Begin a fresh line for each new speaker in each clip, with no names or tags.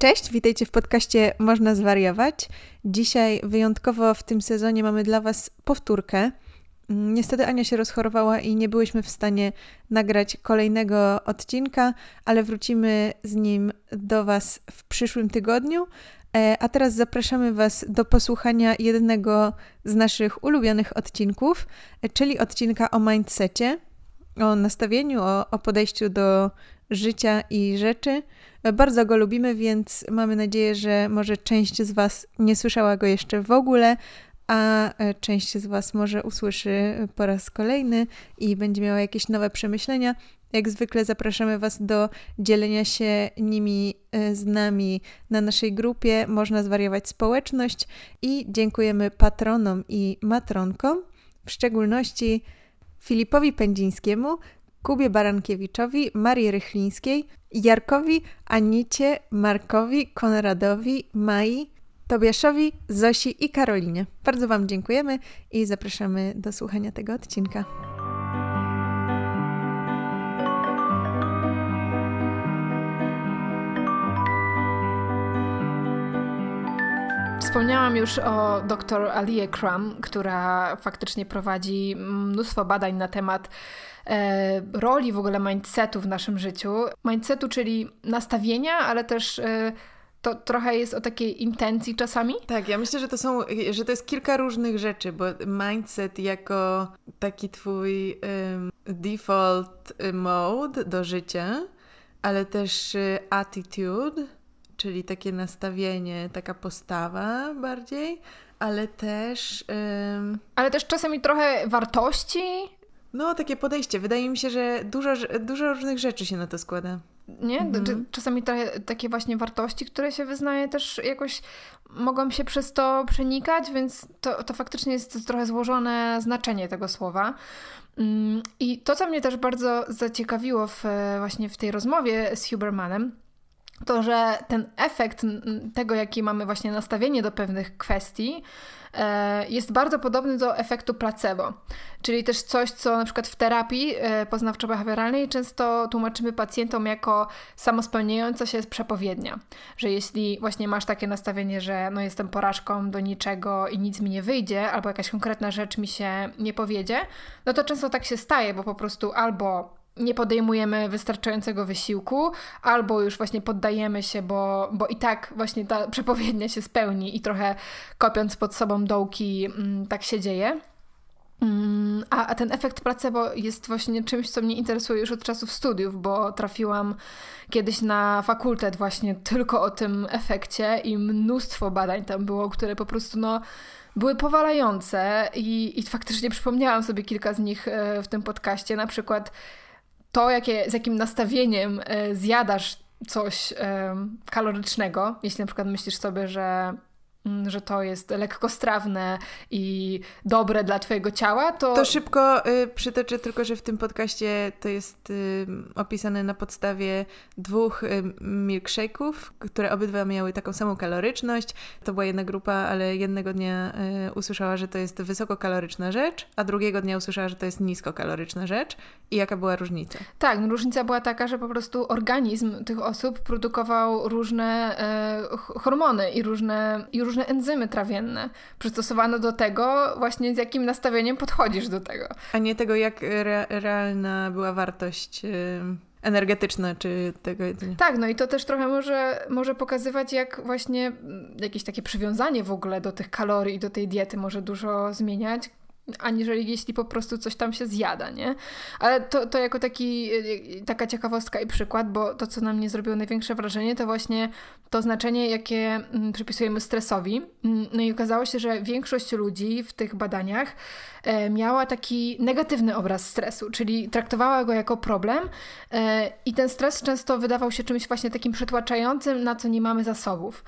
Cześć, witajcie w podcaście Można zwariować. Dzisiaj wyjątkowo w tym sezonie mamy dla Was powtórkę. Mm, niestety Ania się rozchorowała i nie byłyśmy w stanie nagrać kolejnego odcinka, ale wrócimy z nim do Was w przyszłym tygodniu. E, a teraz zapraszamy Was do posłuchania jednego z naszych ulubionych odcinków, e, czyli odcinka o mindsetie, o nastawieniu, o, o podejściu do życia i rzeczy. Bardzo go lubimy, więc mamy nadzieję, że może część z Was nie słyszała go jeszcze w ogóle, a e, część z Was może usłyszy po raz kolejny i będzie miała jakieś nowe przemyślenia. Jak zwykle zapraszamy Was do dzielenia się nimi e, z nami na naszej grupie Można Zwariować Społeczność i dziękujemy patronom i matronkom, w szczególności Filipowi Pędzińskiemu, Kubie Barankiewiczowi, Marii Rychlińskiej, Jarkowi, Anicie, Markowi, Konradowi, Mai, Tobiaszowi, Zosi i Karolinie. Bardzo Wam dziękujemy i zapraszamy do słuchania tego odcinka.
Wspomniałam już o dr Alie Crum, która faktycznie prowadzi mnóstwo badań na temat e, roli w ogóle mindsetu w naszym życiu. Mindsetu, czyli nastawienia, ale też e, to trochę jest o takiej intencji czasami.
Tak, ja myślę, że to są, że to jest kilka różnych rzeczy, bo mindset jako taki twój um, default mode do życia, ale też y, attitude, czyli takie nastawienie, taka postawa bardziej, ale też. Um...
Ale też czasami trochę wartości.
No, takie podejście. Wydaje mi się, że dużo, dużo różnych rzeczy się na to składa.
Nie? Mhm. Czasami te, takie właśnie wartości, które się wyznaje, też jakoś mogą się przez to przenikać, więc to, to faktycznie jest trochę złożone znaczenie tego słowa. Mm, I to, co mnie też bardzo zaciekawiło w, właśnie w tej rozmowie z Hubermanem, to, że ten efekt tego, jaki mamy właśnie nastawienie do pewnych kwestii, e, jest bardzo podobny do efektu placebo. Czyli też coś, co na przykład w terapii e, poznawczo-behawioralnej często tłumaczymy pacjentom jako samospełniająca się przepowiednia. Że jeśli właśnie masz takie nastawienie, że no jestem porażką do niczego i nic mi nie wyjdzie, albo jakaś konkretna rzecz mi się nie powiedzie, no to często tak się staje, bo po prostu albo nie podejmujemy wystarczającego wysiłku, albo już właśnie poddajemy się, bo, bo i tak właśnie ta przepowiednia się spełni i trochę kopiąc pod sobą dołki, mm, tak się dzieje. Mm, a, a ten efekt placebo jest właśnie czymś, co mnie interesuje już od czasów studiów, bo trafiłam kiedyś na fakultet właśnie tylko o tym efekcie i mnóstwo badań tam było, które po prostu no były powalające i, i faktycznie przypomniałam sobie kilka z nich e, w tym podcaście, na przykład to, jakie, z jakim nastawieniem e, zjadasz coś kalorycznego, jeśli na przykład myślisz sobie, że że to jest lekkostrawne i dobre dla Twojego ciała, to.
To szybko y, przytoczę tylko, że w tym podcaście to jest y, opisane na podstawie dwóch y, milkshake'ów, które obydwa miały taką samą kaloryczność. To była jedna grupa, ale jednego dnia y, usłyszała, że to jest wysokokaloryczna rzecz, a drugiego dnia usłyszała, że to jest niskokaloryczna rzecz. I jaka była różnica?
Tak, no, różnica była taka, że po prostu organizm tych osób produkował różne e, hormony i różne, i różne różne enzymy trawienne. Przystosowano do tego właśnie z jakim nastawieniem podchodzisz do tego.
A nie tego, jak re realna była wartość energetyczna czy tego jedzenia.
Tak, no i to też trochę może, może pokazywać, jak właśnie mm, jakieś takie przywiązanie w ogóle do tych kalorii i do tej diety może dużo zmieniać, aniżeli jeśli po prostu coś tam się zjada, nie? Ale to, to jako taki, taka ciekawostka i przykład, bo to, co na mnie zrobiło największe wrażenie, to właśnie to znaczenie, jakie mm, przypisujemy stresowi. Mm, no i okazało się, że większość ludzi w tych badaniach e, miała taki negatywny obraz stresu, czyli traktowała go jako problem e, i ten stres często wydawał się czymś właśnie takim przytłaczającym, na co nie mamy zasobów.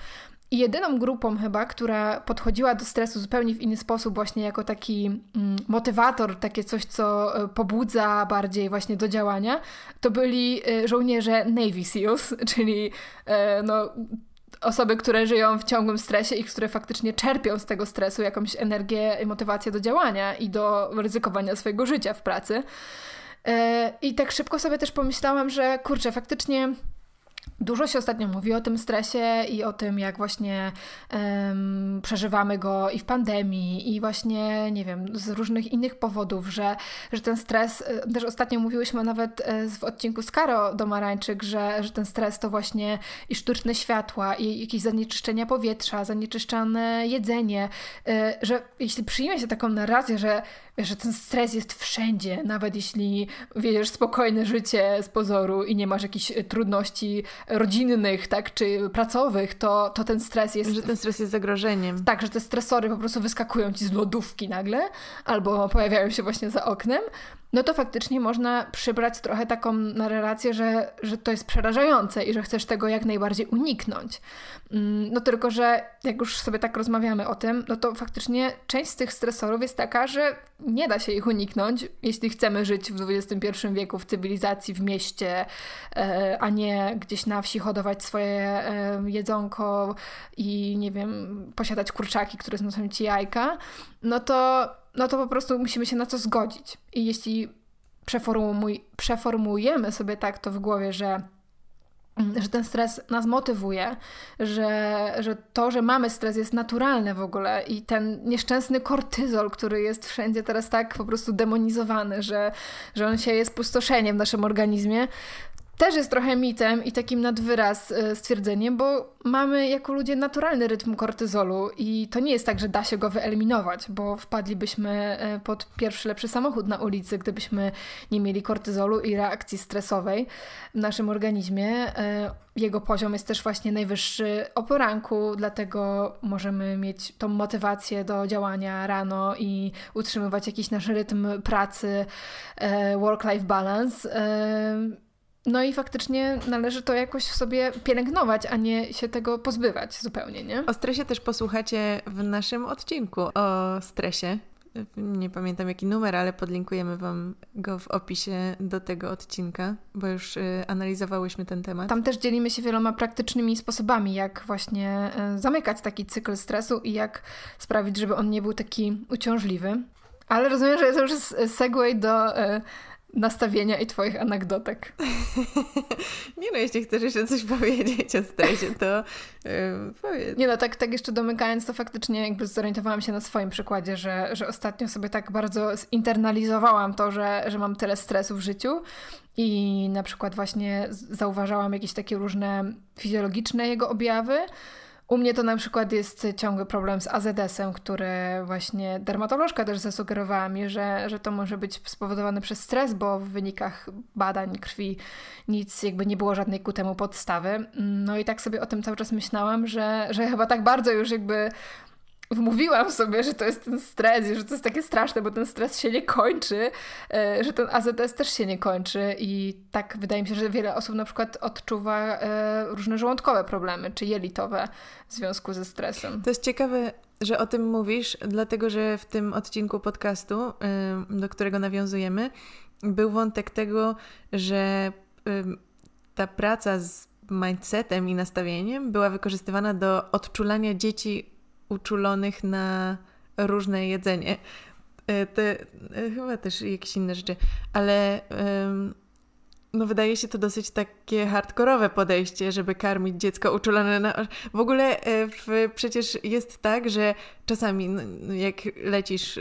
I jedyną grupą chyba, która podchodziła do stresu zupełnie w inny sposób, właśnie jako taki mm, motywator, takie coś, co e, pobudza bardziej właśnie do działania, to byli e, żołnierze Navy SEALs, czyli e, no, osoby, które żyją w ciągłym stresie i które faktycznie czerpią z tego stresu jakąś energię i motywację do działania i do ryzykowania swojego życia w pracy. I tak szybko sobie też pomyślałam, że kurczę, faktycznie Dużo się ostatnio mówi o tym stresie i o tym, jak właśnie um, przeżywamy go i w pandemii, i właśnie, nie wiem, z różnych innych powodów, że, że ten stres, e, też ostatnio mówiłyśmy nawet e, w odcinku z Karo Domarańczyk, że, że ten stres to właśnie i sztuczne światła, i jakieś zanieczyszczenia powietrza, zanieczyszczane jedzenie, e, że jeśli przyjmie się taką narrację, że że ten stres jest wszędzie, nawet jeśli wiedziesz spokojne życie z pozoru i nie masz jakichś trudności rodzinnych, tak, czy pracowych, to, to ten stres jest...
Że ten stres jest zagrożeniem.
Tak, że te stresory po prostu wyskakują ci z lodówki nagle, albo pojawiają się właśnie za oknem, no to faktycznie można przybrać trochę taką narrację, że, że to jest przerażające i że chcesz tego jak najbardziej uniknąć. Mm, no tylko, że jak już sobie tak rozmawiamy o tym, no to faktycznie część z tych stresorów jest taka, że nie da się ich uniknąć, jeśli chcemy żyć w XXI wieku w cywilizacji, w mieście, e, a nie gdzieś na wsi hodować swoje e, jedzonko i nie wiem, posiadać kurczaki, które znoszą ci jajka, no to no to po prostu musimy się na to zgodzić. I jeśli przeformuj, przeformujemy sobie tak to w głowie, że że ten stres nas motywuje, że, że to, że mamy stres jest naturalne w ogóle i ten nieszczęsny kortyzol, który jest wszędzie teraz tak po prostu demonizowany, że, że on się jest pustoszeniem w naszym organizmie, też jest trochę mitem i takim nadwyraz e, stwierdzeniem, bo mamy jako ludzie naturalny rytm kortyzolu i to nie jest tak, że da się go wyeliminować, bo wpadlibyśmy e, pod pierwszy lepszy samochód na ulicy, gdybyśmy nie mieli kortyzolu i reakcji stresowej w naszym organizmie. E, jego poziom jest też właśnie najwyższy o poranku, dlatego możemy mieć tą motywację do działania rano i utrzymywać jakiś nasz rytm pracy, work-life balance no i faktycznie należy to jakoś sobie pielęgnować, a nie się tego pozbywać zupełnie, nie?
O stresie też posłuchacie w naszym odcinku o stresie. Nie pamiętam jaki numer, ale podlinkujemy Wam go w opisie do tego odcinka, bo już y, analizowałyśmy ten temat.
Tam też dzielimy się wieloma praktycznymi sposobami, jak właśnie y, zamykać taki cykl stresu i jak sprawić, żeby on nie był taki uciążliwy. Ale rozumiem, że to już jest segway do y, nastawienia i Twoich anegdotek.
nie no, jeśli chcesz jeszcze coś powiedzieć o stresie, to yy, powiedz.
Nie no, tak, tak jeszcze domykając, to faktycznie jakby zorientowałam się na swoim przykładzie, że, że ostatnio sobie tak bardzo zinternalizowałam to, że, że mam tyle stresu w życiu i na przykład właśnie zauważałam jakieś takie różne fizjologiczne jego objawy, u mnie to na przykład jest ciągły problem z AZS-em, który właśnie dermatolożka też zasugerowała mi, że, że to może być spowodowane przez stres, bo w wynikach badań krwi nic jakby nie było żadnej ku temu podstawy. No i tak sobie o tym cały czas myślałam, że, że chyba tak bardzo już jakby wmówiłam sobie, że to jest ten stres i że to jest takie straszne, bo ten stres się nie kończy, e, że ten AZS też się nie kończy i tak wydaje mi się, że wiele osób na przykład odczuwa e, różne żołądkowe problemy, czy jelitowe w związku ze stresem.
To jest ciekawe, że o tym mówisz, dlatego że w tym odcinku podcastu, do którego nawiązujemy, był wątek tego, że ta praca z mindsetem i nastawieniem była wykorzystywana do odczulania dzieci uczulonych na różne jedzenie. E, te, e, chyba też jakieś inne rzeczy, ale no wydaje się to dosyć takie hardkorowe podejście, żeby karmić dziecko uczulone na... W ogóle e, w, przecież jest tak, że czasami jak lecisz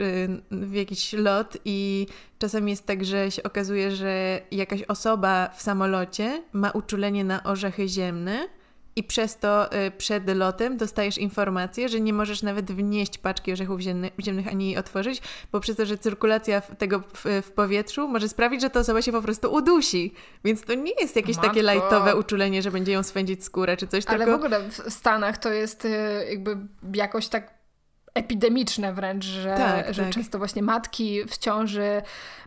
w jakiś lot i czasami jest tak, że się okazuje, że jakaś osoba w samolocie ma uczulenie na orzechy ziemne, i przez to y, przed lotem dostajesz informację, że nie możesz nawet wnieść paczki orzechów ziemnych ani jej otworzyć, bo przez to, że cyrkulacja tego w, powietrzu może sprawić, że ta osoba się po prostu udusi. Więc to nie jest jakieś Matko. takie lajtowe uczulenie, że będzie ją swędzić skórę czy coś,
Ale
tylko...
w ogóle w Stanach to jest y, jakby jakoś tak epidemiczne wręcz, że, tak, że tak. często właśnie matki w ciąży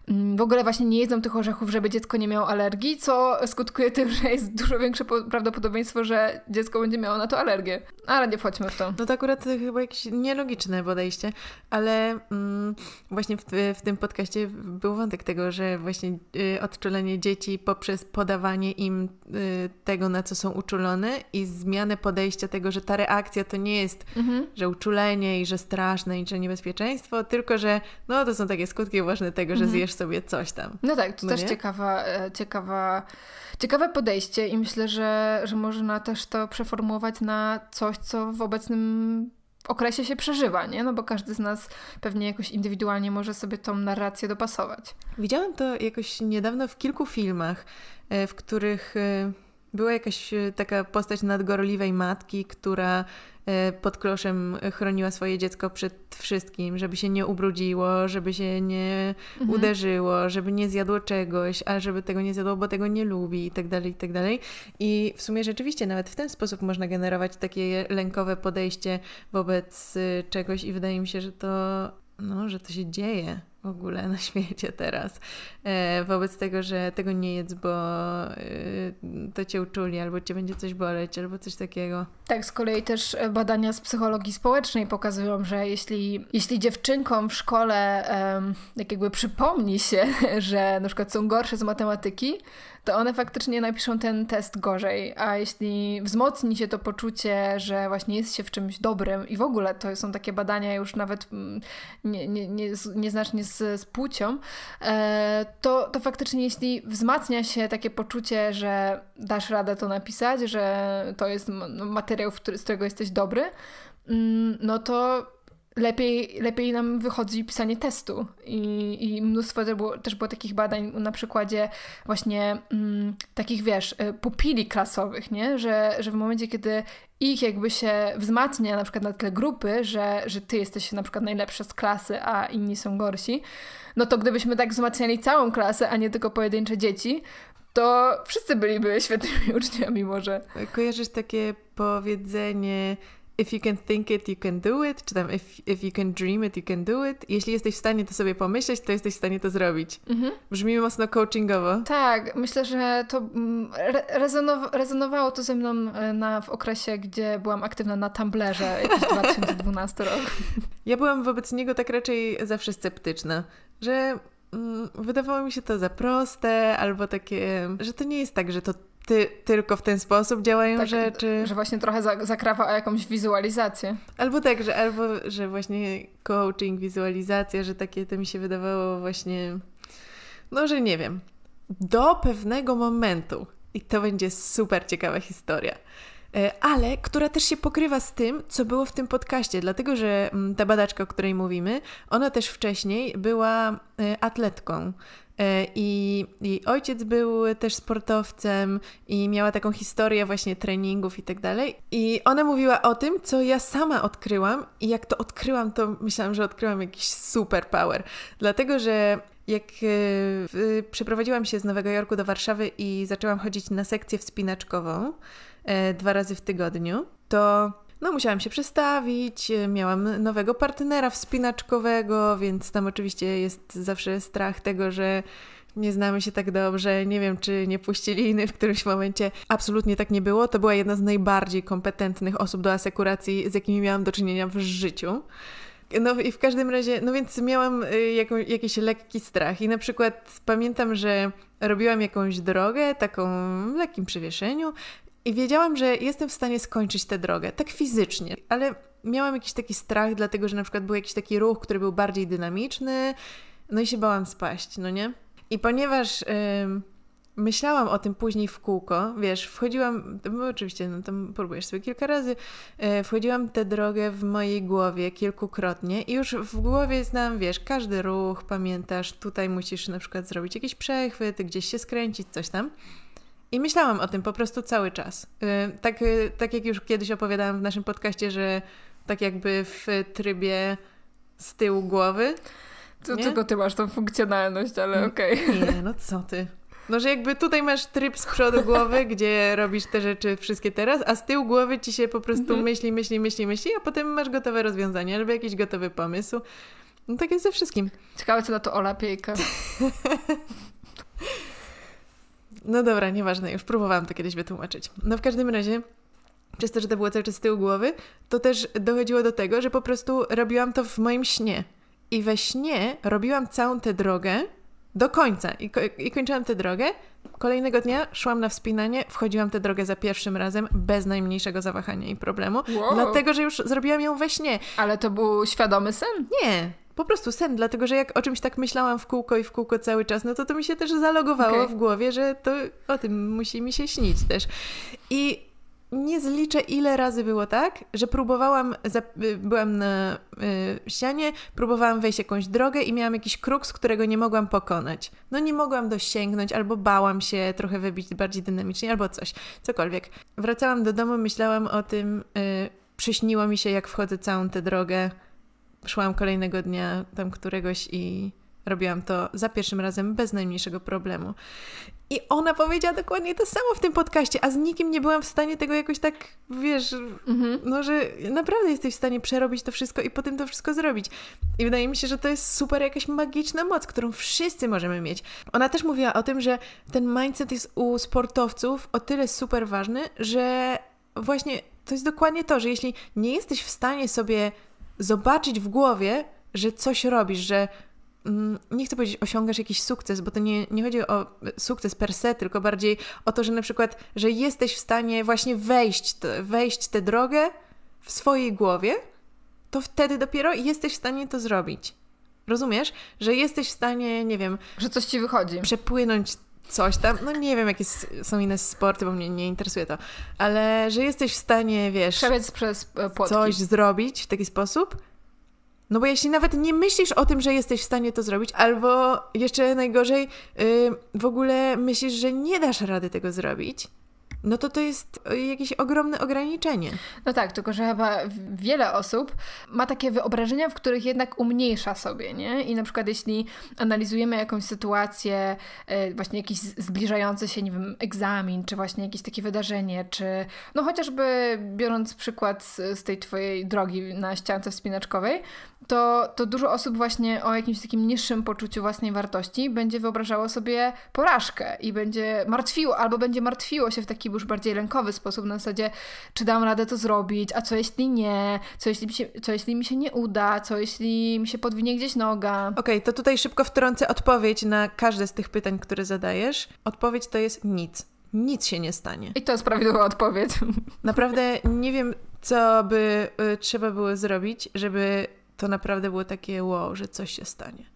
Mm, w ogóle właśnie nie jedzą tych orzechów, żeby dziecko nie miało alergii, co skutkuje tym, że jest dużo większe prawdopodobieństwo, że dziecko będzie miało na to alergię. Ale nie wchodźmy w to.
No to akurat to chyba jakieś nielogiczne podejście, ale mm, właśnie w, w, tym podcaście był wątek tego, że właśnie y, odczulenie dzieci poprzez podawanie im y, tego, na co są uczulone i zmianę podejścia tego, że ta reakcja to nie jest, mhm. że uczulenie i że że straszne i że niebezpieczeństwo, tylko że no to są takie skutki uważne tego, że mhm. zjesz sobie coś tam.
No tak, to no też ciekawa, e, ciekawa, ciekawe podejście i myślę, że, że można też to przeformułować na coś, co w obecnym okresie się przeżywa, nie? No bo każdy z nas pewnie jakoś indywidualnie może sobie tą narrację dopasować.
Widziałam to jakoś niedawno w kilku filmach, e, w których e, była jakaś e, taka postać nadgorliwej matki, która e, pod kloszem chroniła swoje dziecko przed wszystkim, żeby się nie ubrudziło, żeby się nie mhm. uderzyło, żeby nie zjadło czegoś, a żeby tego nie zjadło, bo tego nie lubi i tak dalej, i tak dalej. I w sumie rzeczywiście nawet w ten sposób można generować takie lękowe podejście wobec e, czegoś i wydaje mi się, że to, no, że to się dzieje w ogóle na świecie teraz. E, wobec tego, że tego nie jedz, bo e, to cię uczuli, albo cię będzie coś boleć, albo coś takiego.
Tak, z kolei też badania z psychologii społecznej pokazują, że jeśli, jeśli dziewczynkom w szkole um, jak jakby przypomni się, że na przykład są gorsze z matematyki, to one faktycznie napiszą ten test gorzej. A jeśli wzmocni się to poczucie, że właśnie jest się w czymś dobrym i w ogóle to są takie badania już nawet mm, nie, nie, nie, nieznacznie z, z płcią, e, to, to faktycznie jeśli wzmacnia się takie poczucie, że dasz radę to napisać, że to jest materiał, z którego jesteś dobry, mm, no to lepiej, lepiej nam wychodzi pisanie testu. I, i mnóstwo też było, też było takich badań na przykładzie właśnie mm, takich, wiesz, e, pupili klasowych, nie? Że, że w momencie, kiedy ich jakby się wzmacnia na przykład na tle grupy, że, że ty jesteś na przykład najlepszy z klasy, a inni są gorsi, no to gdybyśmy tak wzmacniali całą klasę, a nie tylko pojedyncze dzieci, to wszyscy byliby świetnymi uczniami może.
Kojarzysz takie powiedzenie if you can think it, you can do it, czy tam if, if you can dream it, you can do it. Jeśli jesteś w stanie to sobie pomyśleć, to jesteś w stanie to zrobić. Mhm. Brzmi mocno coachingowo.
Tak, myślę, że to mm, rezonow rezonowało to ze mną e, na, w okresie, gdzie byłam aktywna na Tumblerze, jakiś 2012 rok.
Ja byłam wobec niego tak raczej zawsze sceptyczna, że mm, wydawało mi się to za proste, albo takie, że to nie jest tak, że to ty, tylko w ten sposób działają tak, rzeczy.
Że właśnie trochę zakrawa o jakąś wizualizację.
Albo tak, że, albo, że właśnie coaching, wizualizacja, że takie to mi się wydawało właśnie, no, że nie wiem, do pewnego momentu. I to będzie super ciekawa historia. E, ale która też się pokrywa z tym, co było w tym podcaście, dlatego że mm, ta badaczka, o której mówimy, ona też wcześniej była e, atletką. E, I ojciec był też sportowcem i miała taką historię właśnie treningów i tak dalej. I ona mówiła o tym, co ja sama odkryłam i jak to odkryłam, to myślałam, że odkryłam jakiś super power. Dlatego, że jak e, przeprowadziłam się z Nowego Jorku do Warszawy i zaczęłam chodzić na sekcję wspinaczkową e, dwa razy w tygodniu, to no musiałam się przestawić, miałam nowego partnera wspinaczkowego, więc tam oczywiście jest zawsze strach tego, że nie znamy się tak dobrze, nie wiem, czy nie puścili inny w którymś momencie. Absolutnie tak nie było. To była jedna z najbardziej kompetentnych osób do asekuracji, z jakimi miałam do czynienia w życiu. No i w każdym razie, no więc miałam y, jaką, jakiś lekki strach i na przykład pamiętam, że robiłam jakąś drogę, taką w lekkim przewieszeniu i wiedziałam, że jestem w stanie skończyć tę drogę, tak fizycznie, ale miałam jakiś taki strach, dlatego że na przykład był jakiś taki ruch, który był bardziej dynamiczny, no i się bałam spaść, no nie? I ponieważ yy, myślałam o tym później w kółko, wiesz, wchodziłam, no oczywiście, no tam próbujesz sobie kilka razy, yy, wchodziłam tę drogę w mojej głowie kilkukrotnie i już w głowie znam, wiesz, każdy ruch, pamiętasz, tutaj musisz na przykład zrobić jakiś przechwyt, gdzieś się skręcić, coś tam. I myślałam o tym po prostu cały czas. Y, tak, y, tak jak już kiedyś opowiadałam w naszym podcaście, że tak jakby w trybie z tyłu głowy.
To tylko ty masz tą funkcjonalność, ale mm, okej.
Okay. Nie, no co ty. No, że jakby tutaj masz tryb z przodu głowy, gdzie robisz te rzeczy wszystkie teraz, a z tyłu głowy ci się po prostu mhm. myśli, myśli, myśli, myśli, a potem masz gotowe rozwiązanie albo jakiś gotowy pomysł. No tak jest ze wszystkim.
Ciekawe, co na to Ola Piejka.
No dobra, nieważne, już próbowałam to kiedyś wytłumaczyć. No w każdym razie, przez to, że to było cały czas z tyłu głowy, to też dochodziło do tego, że po prostu robiłam to w moim śnie. I we śnie robiłam całą tę drogę Do końca. I, ko I kończyłam tę drogę. Kolejnego dnia szłam na wspinanie, wchodziłam tę drogę za pierwszym razem bez najmniejszego zawahania i problemu,
Wow.
dlatego że już zrobiłam ją we śnie.
Ale to był świadomy sen?
Nie, po prostu sen, dlatego że jak o czymś tak myślałam w kółko i w kółko cały czas, no to to mi się też zalogowało
Okej.
w głowie, że to o tym musi mi się śnić też. I nie zliczę, ile razy było tak, że próbowałam, y, byłam na y, ścianie, próbowałam wejść jakąś drogę i miałam jakiś kruk, z którego nie mogłam pokonać. No nie mogłam dosięgnąć, albo bałam się trochę wybić bardziej dynamicznie, albo coś, cokolwiek. Wracałam do domu, myślałam o tym, y, przyśniło mi się, jak wchodzę całą tę drogę. Szłam kolejnego dnia tam któregoś i robiłam to za pierwszym razem bez najmniejszego problemu. I ona powiedziała dokładnie to samo w tym podcaście, a z nikim nie byłam w stanie tego jakoś tak, wiesz,
Mhm.
no, że naprawdę jesteś w stanie przerobić to wszystko i potem to wszystko zrobić. I wydaje mi się, że to jest super jakaś magiczna moc, którą wszyscy możemy mieć. Ona też mówiła o tym, że ten mindset jest u sportowców o tyle super ważny, że właśnie to jest dokładnie to, że jeśli nie jesteś w stanie sobie zobaczyć w głowie, że coś robisz, że mm, nie chcę powiedzieć osiągasz jakiś sukces, bo to nie, nie chodzi o sukces per se, tylko bardziej o to, że na przykład, że jesteś w stanie właśnie wejść, wejść tę drogę w swojej głowie, to wtedy dopiero jesteś w stanie to zrobić. Rozumiesz? Że jesteś w stanie, nie wiem,
Że coś ci wychodzi.
przepłynąć coś tam. No nie wiem, jakie są inne sporty, bo mnie nie interesuje to, ale że jesteś w stanie, wiesz,
Przebiec przez e, płotki.
coś zrobić w taki sposób. No bo jeśli nawet nie myślisz o tym, że jesteś w stanie to zrobić, albo jeszcze najgorzej, yy, w ogóle myślisz, że nie dasz rady tego zrobić, no to to jest y, jakieś ogromne ograniczenie.
No tak, tylko że chyba wiele osób ma takie wyobrażenia, w których jednak umniejsza sobie, nie? I na przykład jeśli analizujemy jakąś sytuację, e, właśnie jakiś zbliżający się, nie wiem, egzamin, czy właśnie jakieś takie wydarzenie, czy no chociażby biorąc przykład z, z tej twojej drogi na ściance wspinaczkowej, to, to dużo osób właśnie o jakimś takim niższym poczuciu własnej wartości będzie wyobrażało sobie porażkę i będzie martwiło, albo będzie martwiło się w taki już bardziej lękowy sposób, na zasadzie, czy dam radę to zrobić, a co jeśli nie, co jeśli mi się, co jeśli mi się nie uda, co jeśli mi się podwinie gdzieś noga.
Okej, to tutaj szybko wtrącę odpowiedź na każde z tych pytań, które zadajesz. Odpowiedź to jest nic. Nic się nie stanie.
I to jest prawidłowa odpowiedź.
Naprawdę nie wiem, co by y, trzeba było zrobić, żeby to naprawdę było takie wow, że coś się stanie.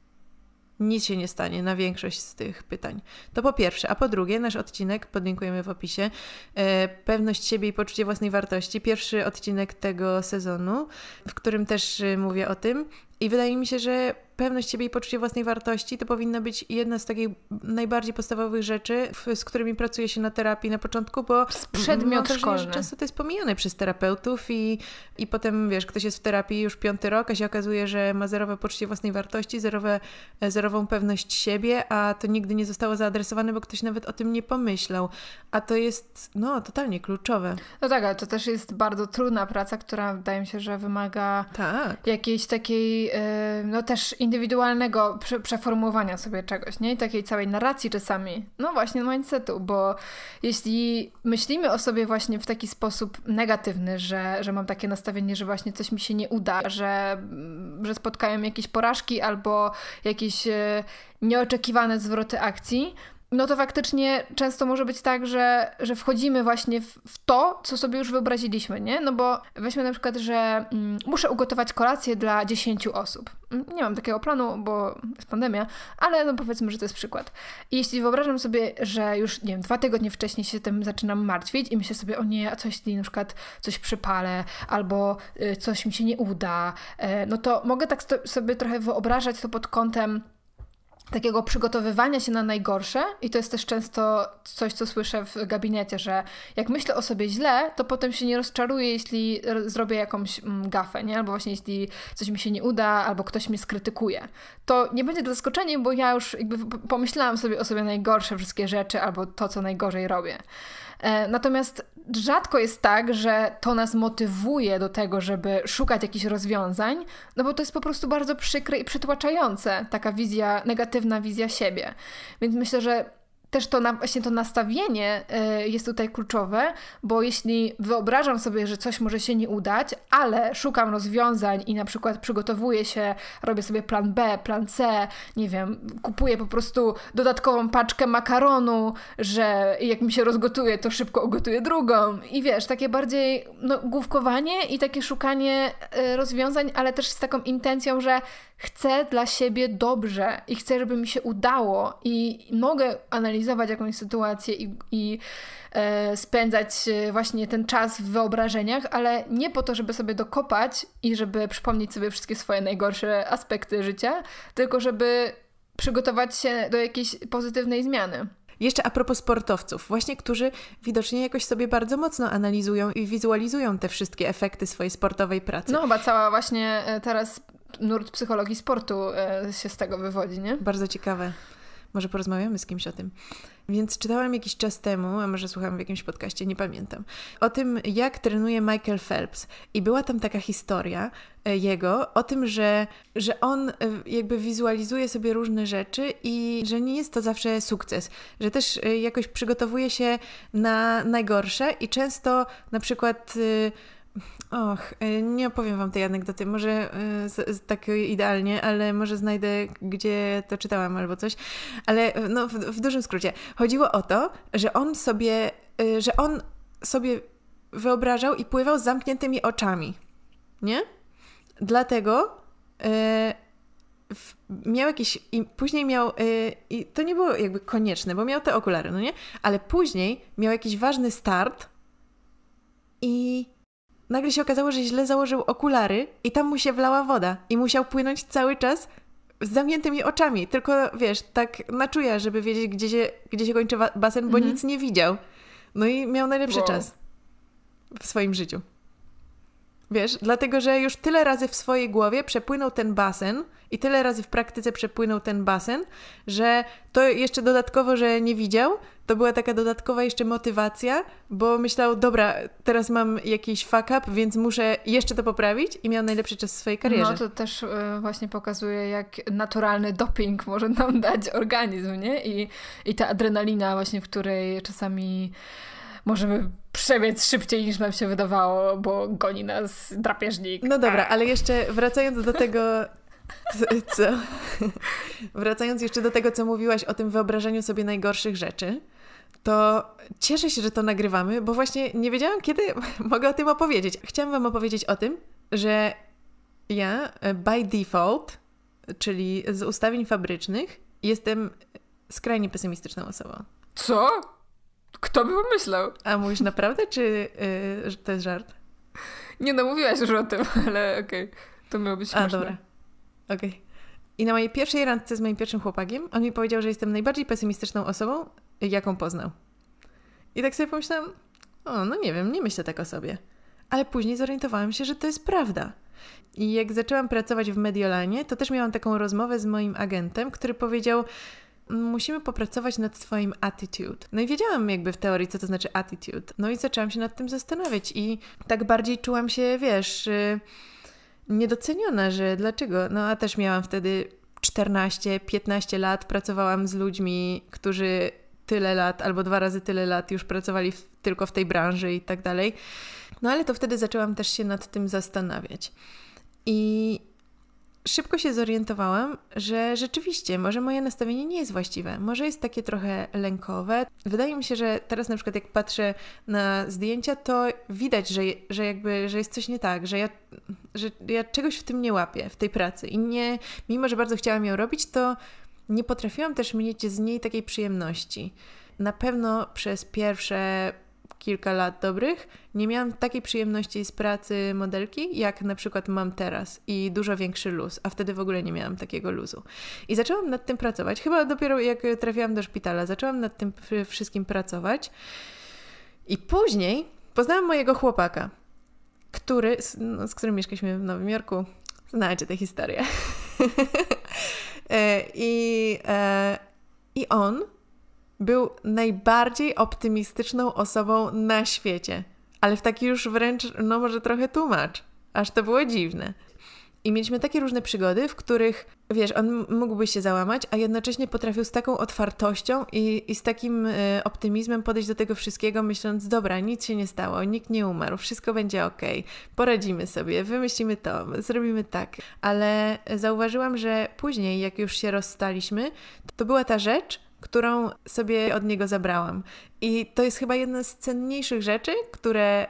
Nic się nie stanie na większość z tych pytań. To po pierwsze. A po drugie, nasz odcinek, podlinkujemy w opisie, e, pewność siebie i poczucie własnej wartości. Pierwszy odcinek tego sezonu, w którym też e, mówię o tym. I wydaje mi się, że pewność siebie i poczucie własnej wartości to powinna być jedna z takich najbardziej podstawowych rzeczy, z którymi pracuje się na terapii na początku, bo
Przedmiot
mam
szkolny.
często to jest pomijane przez terapeutów i, i potem, wiesz, ktoś jest w terapii już piąty rok, a się okazuje, że ma zerowe poczucie własnej wartości, zerowe, e, zerową pewność siebie, a to nigdy nie zostało zaadresowane, bo ktoś nawet o tym nie pomyślał. A to jest, no, totalnie kluczowe.
No tak, ale to też jest bardzo trudna praca, która wydaje mi się, że wymaga
Tak.
jakiejś takiej, e, no też indywidualnego prze, przeformułowania sobie czegoś, nie? I takiej całej narracji czasami. No właśnie mindsetu, bo jeśli myślimy o sobie właśnie w taki sposób negatywny, że, że mam takie nastawienie, że właśnie coś mi się nie uda, że, że spotkają jakieś porażki albo jakieś e, nieoczekiwane zwroty akcji, no to faktycznie często może być tak, że, że wchodzimy właśnie w, w to, co sobie już wyobraziliśmy, nie? No bo weźmy na przykład, że mm, muszę ugotować kolację dla 10 osób. Mm, Nie mam takiego planu, bo jest pandemia, ale no powiedzmy, że to jest przykład. I jeśli wyobrażam sobie, że już, nie wiem, dwa tygodnie wcześniej się tym zaczynam martwić i myślę sobie, o nie, a co jeśli na przykład coś przypalę, albo y, coś mi się nie uda, e, no to mogę tak sobie trochę wyobrażać to pod kątem takiego przygotowywania się na najgorsze i to jest też często coś, co słyszę w gabinecie, że jak myślę o sobie źle, to potem się nie rozczaruję, jeśli zrobię jakąś mm, gafę, nie? Albo właśnie jeśli coś mi się nie uda, albo ktoś mnie skrytykuje. To nie będzie zaskoczeniem, bo ja już jakby pomyślałam sobie o sobie najgorsze wszystkie rzeczy, albo to, co najgorzej robię. E, Natomiast rzadko jest tak, że to nas motywuje do tego, żeby szukać jakichś rozwiązań, no bo to jest po prostu bardzo przykre i przytłaczające, taka wizja, negatywna wizja siebie. Więc myślę, że też to właśnie to nastawienie y, jest tutaj kluczowe, bo jeśli wyobrażam sobie, że coś może się nie udać, ale szukam rozwiązań i na przykład przygotowuję się, robię sobie plan B, plan C, nie wiem, kupuję po prostu dodatkową paczkę makaronu, że jak mi się rozgotuje, to szybko ugotuję drugą. I wiesz, takie bardziej no, główkowanie i takie szukanie y, rozwiązań, ale też z taką intencją, że chcę dla siebie dobrze i chcę, żeby mi się udało i mogę analizować jakąś sytuację i, i e, spędzać e, właśnie ten czas w wyobrażeniach, ale nie po to, żeby sobie dokopać i żeby przypomnieć sobie wszystkie swoje najgorsze aspekty życia, tylko żeby przygotować się do jakiejś pozytywnej zmiany.
Jeszcze a propos sportowców, właśnie którzy widocznie jakoś sobie bardzo mocno analizują i wizualizują te wszystkie efekty swojej sportowej pracy.
No chyba cała właśnie e, teraz nurt psychologii sportu e, się z tego wywodzi, nie?
Bardzo ciekawe. Może porozmawiamy z kimś o tym. Więc czytałam jakiś czas temu, a może słuchałam w jakimś podcaście, nie pamiętam, o tym, jak trenuje Michael Phelps. I była tam taka historia e, jego o tym, że, że on e, jakby wizualizuje sobie różne rzeczy i że nie jest to zawsze sukces, że też jakoś przygotowuje się na najgorsze i często na przykład Och, y, nie opowiem Wam tej anegdoty, może y, tak idealnie, ale może znajdę, gdzie to czytałam albo coś. Ale y, no, w, w dużym skrócie. Chodziło o to, że on sobie, że on sobie wyobrażał i pływał z zamkniętymi oczami. Nie? Dlatego miał jakiś. I później miał. I to nie było jakby konieczne, bo miał te okulary, no nie? Ale później miał jakiś ważny start i nagle się okazało, że źle założył okulary i tam mu się wlała woda i musiał płynąć cały czas z zamkniętymi oczami, tylko wiesz, tak na czuja, żeby wiedzieć, gdzie się, gdzie się kończy basen, bo mhm. nic nie widział. No i miał najlepszy wow. czas w swoim życiu. Wiesz, dlatego, że już tyle razy w swojej głowie przepłynął ten basen i tyle razy w praktyce przepłynął ten basen, że to jeszcze dodatkowo, że nie widział, to była taka dodatkowa jeszcze motywacja, bo myślał, dobra, teraz mam jakiś fuck up, więc muszę jeszcze to poprawić i miał najlepszy czas w swojej karierze.
No to też y, właśnie pokazuje, jak naturalny doping może nam dać organizm, nie? I, i ta adrenalina właśnie, w której czasami możemy przebiec szybciej niż nam się wydawało, bo goni nas drapieżnik.
No dobra, ale jeszcze wracając do tego, co? Wracając jeszcze do tego, co mówiłaś o tym wyobrażeniu sobie najgorszych rzeczy, to cieszę się, że to nagrywamy, bo właśnie nie wiedziałam, kiedy mogę o tym opowiedzieć. Chciałam Wam opowiedzieć o tym, że ja e, by default, czyli z ustawień fabrycznych, jestem skrajnie pesymistyczną osobą.
Co? Kto by pomyślał?
A mówisz naprawdę, czy yy, to jest żart?
Nie no, mówiłaś już o tym, ale okej. Okay. To miało być śmieszne.
A, dobra. Okej. Okay. I na mojej pierwszej randce z moim pierwszym chłopakiem, on mi powiedział, że jestem najbardziej pesymistyczną osobą, jaką poznał. I tak sobie pomyślałam, o, no nie wiem, nie myślę tak o sobie. Ale później zorientowałam się, że to jest prawda. I jak zaczęłam pracować w Mediolanie, to też miałam taką rozmowę z moim agentem, który powiedział, musimy popracować nad Twoim attitude. No i wiedziałam jakby w teorii, co to znaczy attitude. No i zaczęłam się nad tym zastanawiać i tak bardziej czułam się, wiesz, y, niedoceniona, że dlaczego? No a też miałam wtedy 14-15 lat, pracowałam z ludźmi, którzy tyle lat albo dwa razy tyle lat już pracowali w, tylko w tej branży i tak dalej. No ale to wtedy zaczęłam też się nad tym zastanawiać. I szybko się zorientowałam, że rzeczywiście, może moje nastawienie nie jest właściwe, może jest takie trochę lękowe. Wydaje mi się, że teraz na przykład jak patrzę na zdjęcia, to widać, że, że jakby, że jest coś nie tak, że ja, że ja czegoś w tym nie łapię, w tej pracy i nie, mimo że bardzo chciałam ją robić, to nie potrafiłam też mieć z niej takiej przyjemności. Na pewno przez pierwsze kilka lat dobrych, nie miałam takiej przyjemności z pracy modelki, jak na przykład mam teraz i dużo większy luz, a wtedy w ogóle nie miałam takiego luzu. I zaczęłam nad tym pracować. Chyba dopiero jak trafiłam do szpitala, zaczęłam nad tym wszystkim pracować. I później poznałam mojego chłopaka, który, z, no, z którym mieszkaliśmy w Nowym Jorku. Znacie tę historię. E, I, e, I on był najbardziej optymistyczną osobą na świecie. Ale w taki już wręcz, no może trochę tłumacz. Aż to było dziwne. I mieliśmy takie różne przygody, w których, wiesz, on mógłby się załamać, a jednocześnie potrafił z taką otwartością i, i z takim y, optymizmem podejść do tego wszystkiego, myśląc, dobra, nic się nie stało, nikt nie umarł, wszystko będzie ok, poradzimy sobie, wymyślimy to, zrobimy tak. Ale zauważyłam, że później, jak już się rozstaliśmy, to była ta rzecz, którą sobie od niego zabrałam. I to jest chyba jedna z cenniejszych rzeczy, które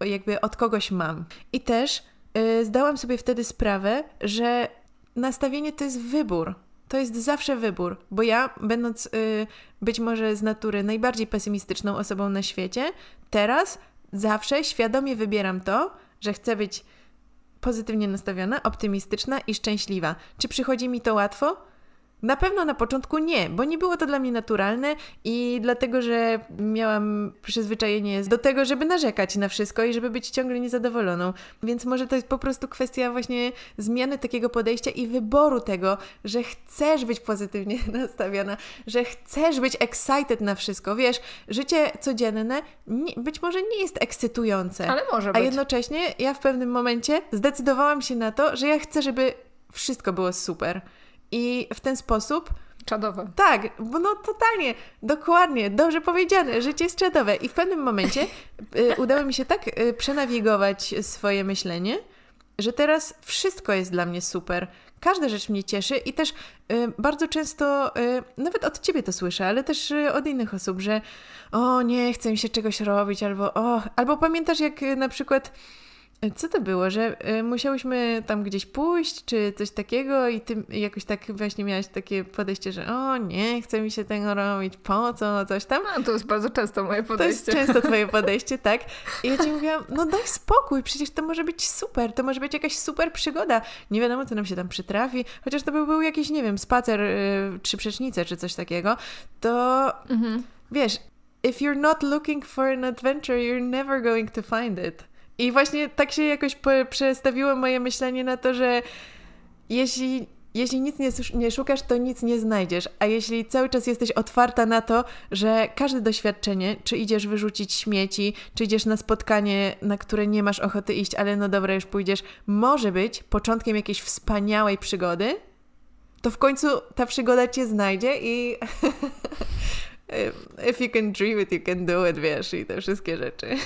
jakby od kogoś mam. I też zdałam sobie wtedy sprawę, że nastawienie to jest wybór. To jest zawsze wybór, bo ja, będąc yy, być może z natury najbardziej pesymistyczną osobą na świecie, teraz zawsze świadomie wybieram to, że chcę być pozytywnie nastawiona, optymistyczna i szczęśliwa. Czy przychodzi mi to łatwo? Na pewno na początku nie, bo nie było to dla mnie naturalne i dlatego, że miałam przyzwyczajenie do tego, żeby narzekać na wszystko i żeby być ciągle niezadowoloną. Więc może to jest po prostu kwestia właśnie zmiany takiego podejścia i wyboru tego, że chcesz być pozytywnie nastawiona, że chcesz być excited na wszystko. Wiesz, życie codzienne nie, być może nie jest ekscytujące.
Ale może być.
A jednocześnie ja w pewnym momencie zdecydowałam się na to, że ja chcę, żeby wszystko było super. I w ten sposób.
Czadowe.
Tak, bo no totalnie, dokładnie, dobrze powiedziane, życie jest czadowe. I w pewnym momencie y, udało mi się tak y, przenawigować swoje myślenie, że teraz wszystko jest dla mnie super. Każda rzecz mnie cieszy i też y, bardzo często, y, nawet od ciebie to słyszę, ale też y, od innych osób, że o nie, chcę mi się czegoś robić, albo o, albo pamiętasz jak y, na przykład co to było, że y, musiałyśmy tam gdzieś pójść, czy coś takiego i ty jakoś tak właśnie miałaś takie podejście, że o nie, chce mi się tego robić, po co, coś tam.
A, to jest bardzo często moje podejście.
To jest często twoje podejście, tak. I ja ci mówiłam, no daj spokój, przecież to może być super, to może być jakaś super przygoda. Nie wiadomo, co nam się tam przytrafi, chociaż to by był jakiś, nie wiem, spacer y, czy przecznicę, czy coś takiego, to mhm. wiesz, if you're not looking for an adventure, you're never going to find it. I właśnie tak się jakoś przestawiło moje myślenie na to, że jeśli, jeśli nic nie, nie szukasz, to nic nie znajdziesz. A jeśli cały czas jesteś otwarta na to, że każde doświadczenie, czy idziesz wyrzucić śmieci, czy idziesz na spotkanie, na które nie masz ochoty iść, ale no dobra, już pójdziesz, może być początkiem jakiejś wspaniałej przygody, to w końcu ta przygoda cię znajdzie i if you can dream it, you can do it, wiesz, i te wszystkie rzeczy.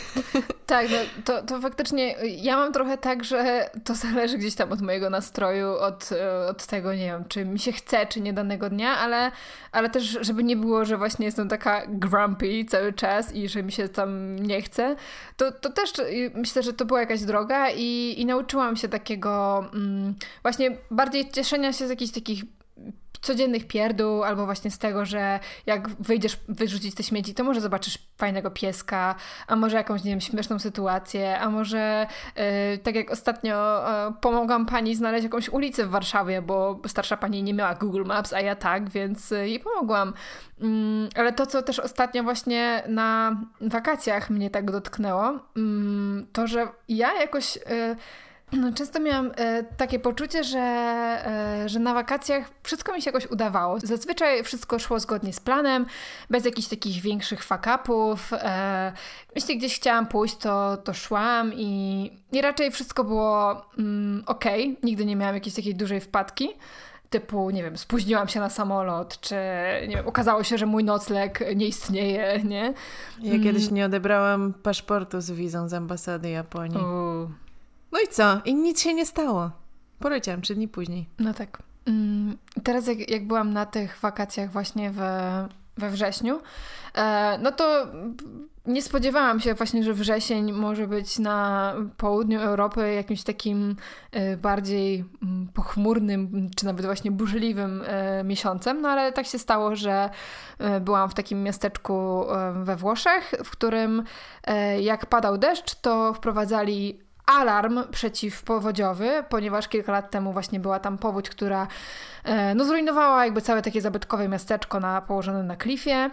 Tak, no, to, to faktycznie ja mam trochę tak, że to zależy gdzieś tam od mojego nastroju, od, od tego, nie wiem, czy mi się chce, czy nie danego dnia, ale, ale też, żeby nie było, że właśnie jestem taka grumpy cały czas i że mi się tam nie chce, to, to też myślę, że to była jakaś droga i, i nauczyłam się takiego mm, właśnie bardziej cieszenia się z jakichś takich codziennych pierdół, albo właśnie z tego, że jak wyjdziesz wyrzucić te śmieci, to może zobaczysz fajnego pieska, a może jakąś, nie wiem, śmieszną sytuację, a może yy, tak jak ostatnio yy, pomogłam pani znaleźć jakąś ulicę w Warszawie, bo starsza pani nie miała Google Maps, a ja tak, więc yy, jej pomogłam. Mm, ale to, co też ostatnio właśnie na wakacjach mnie tak dotknęło, mm, to, że ja jakoś y, no, często miałam e, takie poczucie, że, e, że na wakacjach wszystko mi się jakoś udawało. Zazwyczaj wszystko szło zgodnie z planem, bez jakichś takich większych fakapów. E, jeśli gdzieś chciałam pójść, to, to szłam i, i raczej wszystko było mm, ok. Nigdy nie miałam jakiejś takiej dużej wpadki typu, nie wiem, spóźniłam się na samolot, czy nie wiem, okazało się, że mój nocleg nie istnieje, nie?
Ja kiedyś mm. nie odebrałam paszportu z wizą z ambasady Japonii. U. No i co? I nic się nie stało. Poleciałam trzy dni później.
No tak. Mm, teraz jak, jak byłam na tych wakacjach właśnie we, we wrześniu, e, no to nie spodziewałam się właśnie, że wrzesień może być na południu Europy jakimś takim e, bardziej mm, pochmurnym, czy nawet właśnie burzliwym e, miesiącem, no ale tak się stało, że byłam w takim miasteczku we Włoszech, w którym jak padał deszcz, to wprowadzali alarm przeciwpowodziowy, ponieważ kilka lat temu właśnie była tam powódź, która e, no, zrujnowała jakby całe takie zabytkowe miasteczko na, położone na klifie.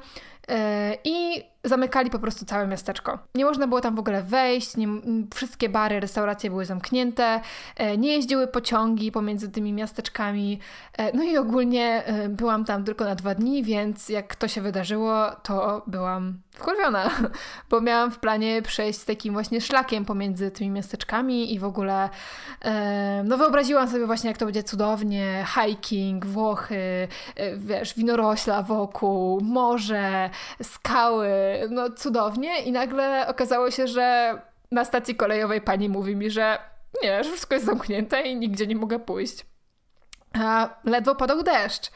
E, I zamykali po prostu całe miasteczko. Nie można było tam w ogóle wejść, nie, wszystkie bary, restauracje były zamknięte, e, nie jeździły pociągi pomiędzy tymi miasteczkami. E, no i ogólnie e, byłam tam tylko na dwa dni, więc jak to się wydarzyło, to byłam wkurwiona, bo miałam w planie przejść takim właśnie szlakiem pomiędzy tymi miasteczkami i w ogóle no wyobraziłam sobie właśnie, jak to będzie cudownie, hiking, Włochy, wiesz, winorośla wokół, morze, skały, no cudownie i nagle okazało się, że na stacji kolejowej pani mówi mi, że nie, że wszystko jest zamknięte i nigdzie nie mogę pójść. A ledwo padał deszcz.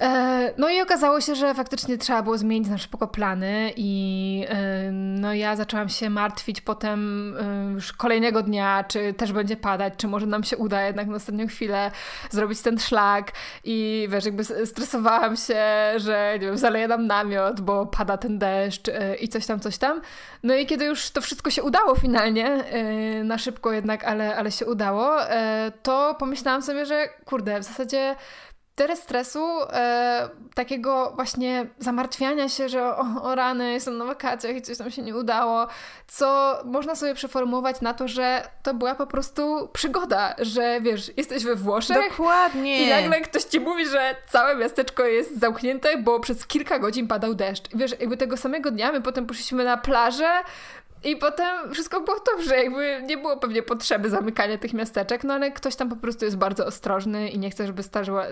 E, no i okazało się, że faktycznie trzeba było zmienić na szybko plany i e, no ja zaczęłam się martwić potem e, już kolejnego dnia, czy też będzie padać, czy może nam się uda jednak na ostatnią chwilę zrobić ten szlak i wiesz, jakby stresowałam się, że nie wiem, zaleje nam namiot, bo pada ten deszcz i coś tam, coś tam. No i kiedy już to wszystko się udało finalnie, na szybko jednak, ale, ale się udało, to pomyślałam sobie, że kurde, w zasadzie tyle stresu, e, takiego właśnie zamartwiania się, że o, o rany, jestem na wakacjach i coś tam się nie udało, co można sobie przeformułować na to, że to była po prostu przygoda, że wiesz, jesteś we Włoszech
Dokładnie.
i nagle ktoś ci mówi, że całe miasteczko jest zamknięte, bo przez kilka godzin padał deszcz. Wiesz, jakby tego samego dnia my potem poszliśmy na plażę, i potem wszystko było dobrze, jakby nie było pewnie potrzeby zamykania tych miasteczek, no ale ktoś tam po prostu jest bardzo ostrożny i nie chce, żeby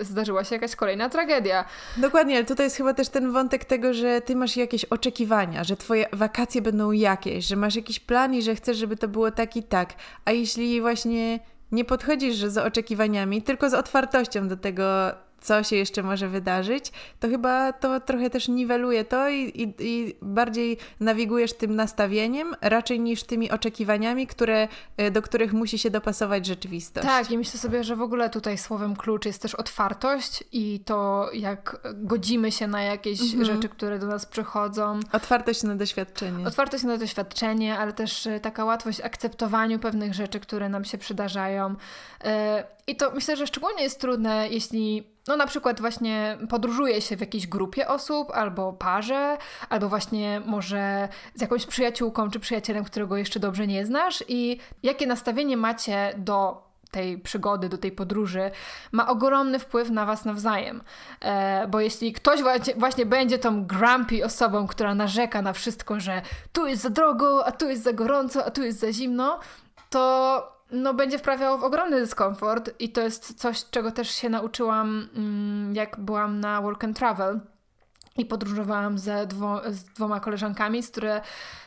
zdarzyła, się jakaś kolejna tragedia.
Dokładnie, ale tutaj jest chyba też ten wątek tego, że ty masz jakieś oczekiwania, że twoje wakacje będą jakieś, że masz jakiś plan i że chcesz, żeby to było tak i tak. A jeśli właśnie nie podchodzisz z oczekiwaniami, tylko z otwartością do tego, co się jeszcze może wydarzyć, to chyba to trochę też niweluje to i, i, i, bardziej nawigujesz tym nastawieniem, raczej niż tymi oczekiwaniami, które, e, do których musi się dopasować rzeczywistość.
Tak, i myślę sobie, że w ogóle tutaj słowem klucz jest też otwartość i to, jak godzimy się na jakieś mhm. rzeczy, które do nas przychodzą.
Otwartość na doświadczenie.
Otwartość na doświadczenie, ale też e, taka łatwość akceptowaniu pewnych rzeczy, które nam się przydarzają. E, I to myślę, że szczególnie jest trudne, jeśli no na przykład właśnie podróżuje się w jakiejś grupie osób, albo parze, albo właśnie może z jakąś przyjaciółką czy przyjacielem, którego jeszcze dobrze nie znasz i jakie nastawienie macie do tej przygody, do tej podróży, ma ogromny wpływ na Was nawzajem. E, bo jeśli ktoś właśnie będzie tą grumpy osobą, która narzeka na wszystko, że tu jest za drogo, a tu jest za gorąco, a tu jest za zimno, to no, będzie wprawiało w ogromny dyskomfort i to jest coś, czego też się nauczyłam, mm, jak byłam na Work and Travel i podróżowałam ze dwo, z dwoma koleżankami, z które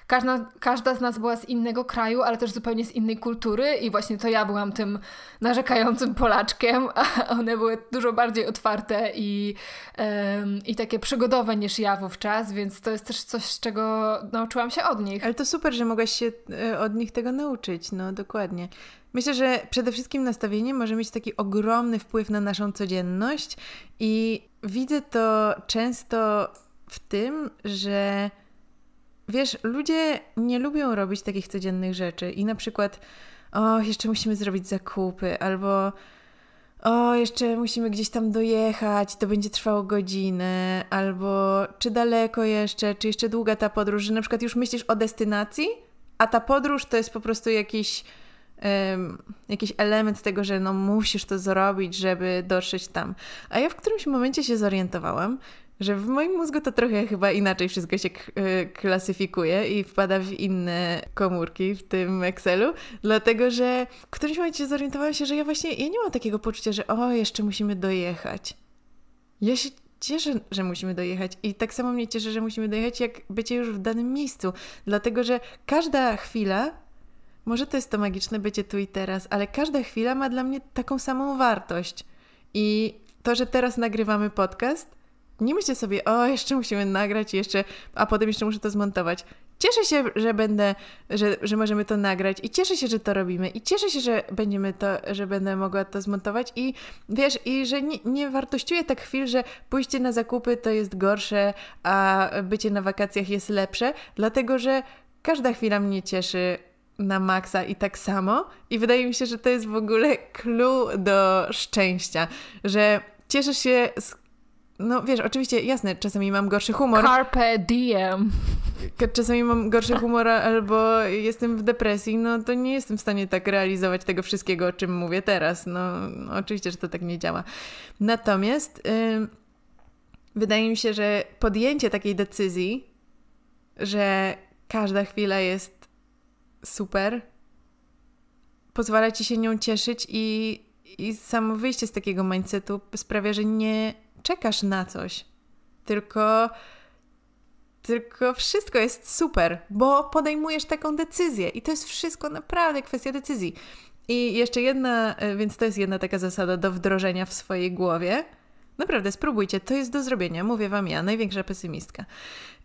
każda, każda z nas była z innego kraju, ale też zupełnie z innej kultury i właśnie to ja byłam tym narzekającym Polaczkiem, a one były dużo bardziej otwarte i, um, i takie przygodowe niż ja wówczas, więc to jest też coś, z czego nauczyłam się od nich.
Ale to super, że mogłaś się e, od nich tego nauczyć, no dokładnie. Myślę, że przede wszystkim nastawienie może mieć taki ogromny wpływ na naszą codzienność i widzę to często w tym, że wiesz, ludzie nie lubią robić takich codziennych rzeczy i na przykład o, jeszcze musimy zrobić zakupy albo o, jeszcze musimy gdzieś tam dojechać, to będzie trwało godzinę, albo czy daleko jeszcze, czy jeszcze długa ta podróż, że na przykład już myślisz o destynacji, a ta podróż to jest po prostu jakiś um, jakiś element tego, że no musisz to zrobić, żeby dotrzeć tam. A ja w którymś momencie się zorientowałam, że w moim mózgu to trochę chyba inaczej wszystko się e, klasyfikuje i wpada w inne komórki w tym Excelu, dlatego że w którymś momencie zorientowałam się, że ja właśnie ja nie mam takiego poczucia, że o, jeszcze musimy dojechać. Ja się cieszę, że musimy dojechać i tak samo mnie cieszę, że musimy dojechać, jak bycie już w danym miejscu, dlatego że każda chwila może to jest to magiczne bycie tu i teraz, ale każda chwila ma dla mnie taką samą wartość. I to, że teraz nagrywamy podcast, nie myślę sobie, o, jeszcze musimy nagrać, jeszcze, a potem jeszcze muszę to zmontować. Cieszę się, że będę, że, że możemy to nagrać i cieszę się, że to robimy i cieszę się, że będziemy to, że będę mogła to zmontować i wiesz, i że nie, nie wartościuję tak chwil, że pójście na zakupy to jest gorsze, a bycie na wakacjach jest lepsze, dlatego że każda chwila mnie cieszy na maksa i tak samo. I wydaje mi się, że to jest w ogóle clue do szczęścia, że cieszysz się z no wiesz, oczywiście, jasne, czasami mam gorszy humor.
Carpe diem.
czasami mam gorszy humor albo jestem w depresji, no to nie jestem w stanie tak realizować tego wszystkiego, o czym mówię teraz. No, no oczywiście, że to tak nie działa. Natomiast yy, wydaje mi się, że podjęcie takiej decyzji, że każda chwila jest super, pozwala ci się nią cieszyć i, i samo wyjście z takiego mindsetu sprawia, że nie czekasz na coś, tylko tylko wszystko jest super, bo podejmujesz taką decyzję i to jest wszystko naprawdę kwestia decyzji. I jeszcze jedna, e, więc to jest jedna taka zasada do wdrożenia w swojej głowie. Naprawdę, spróbujcie, to jest do zrobienia, mówię Wam ja, największa pesymistka.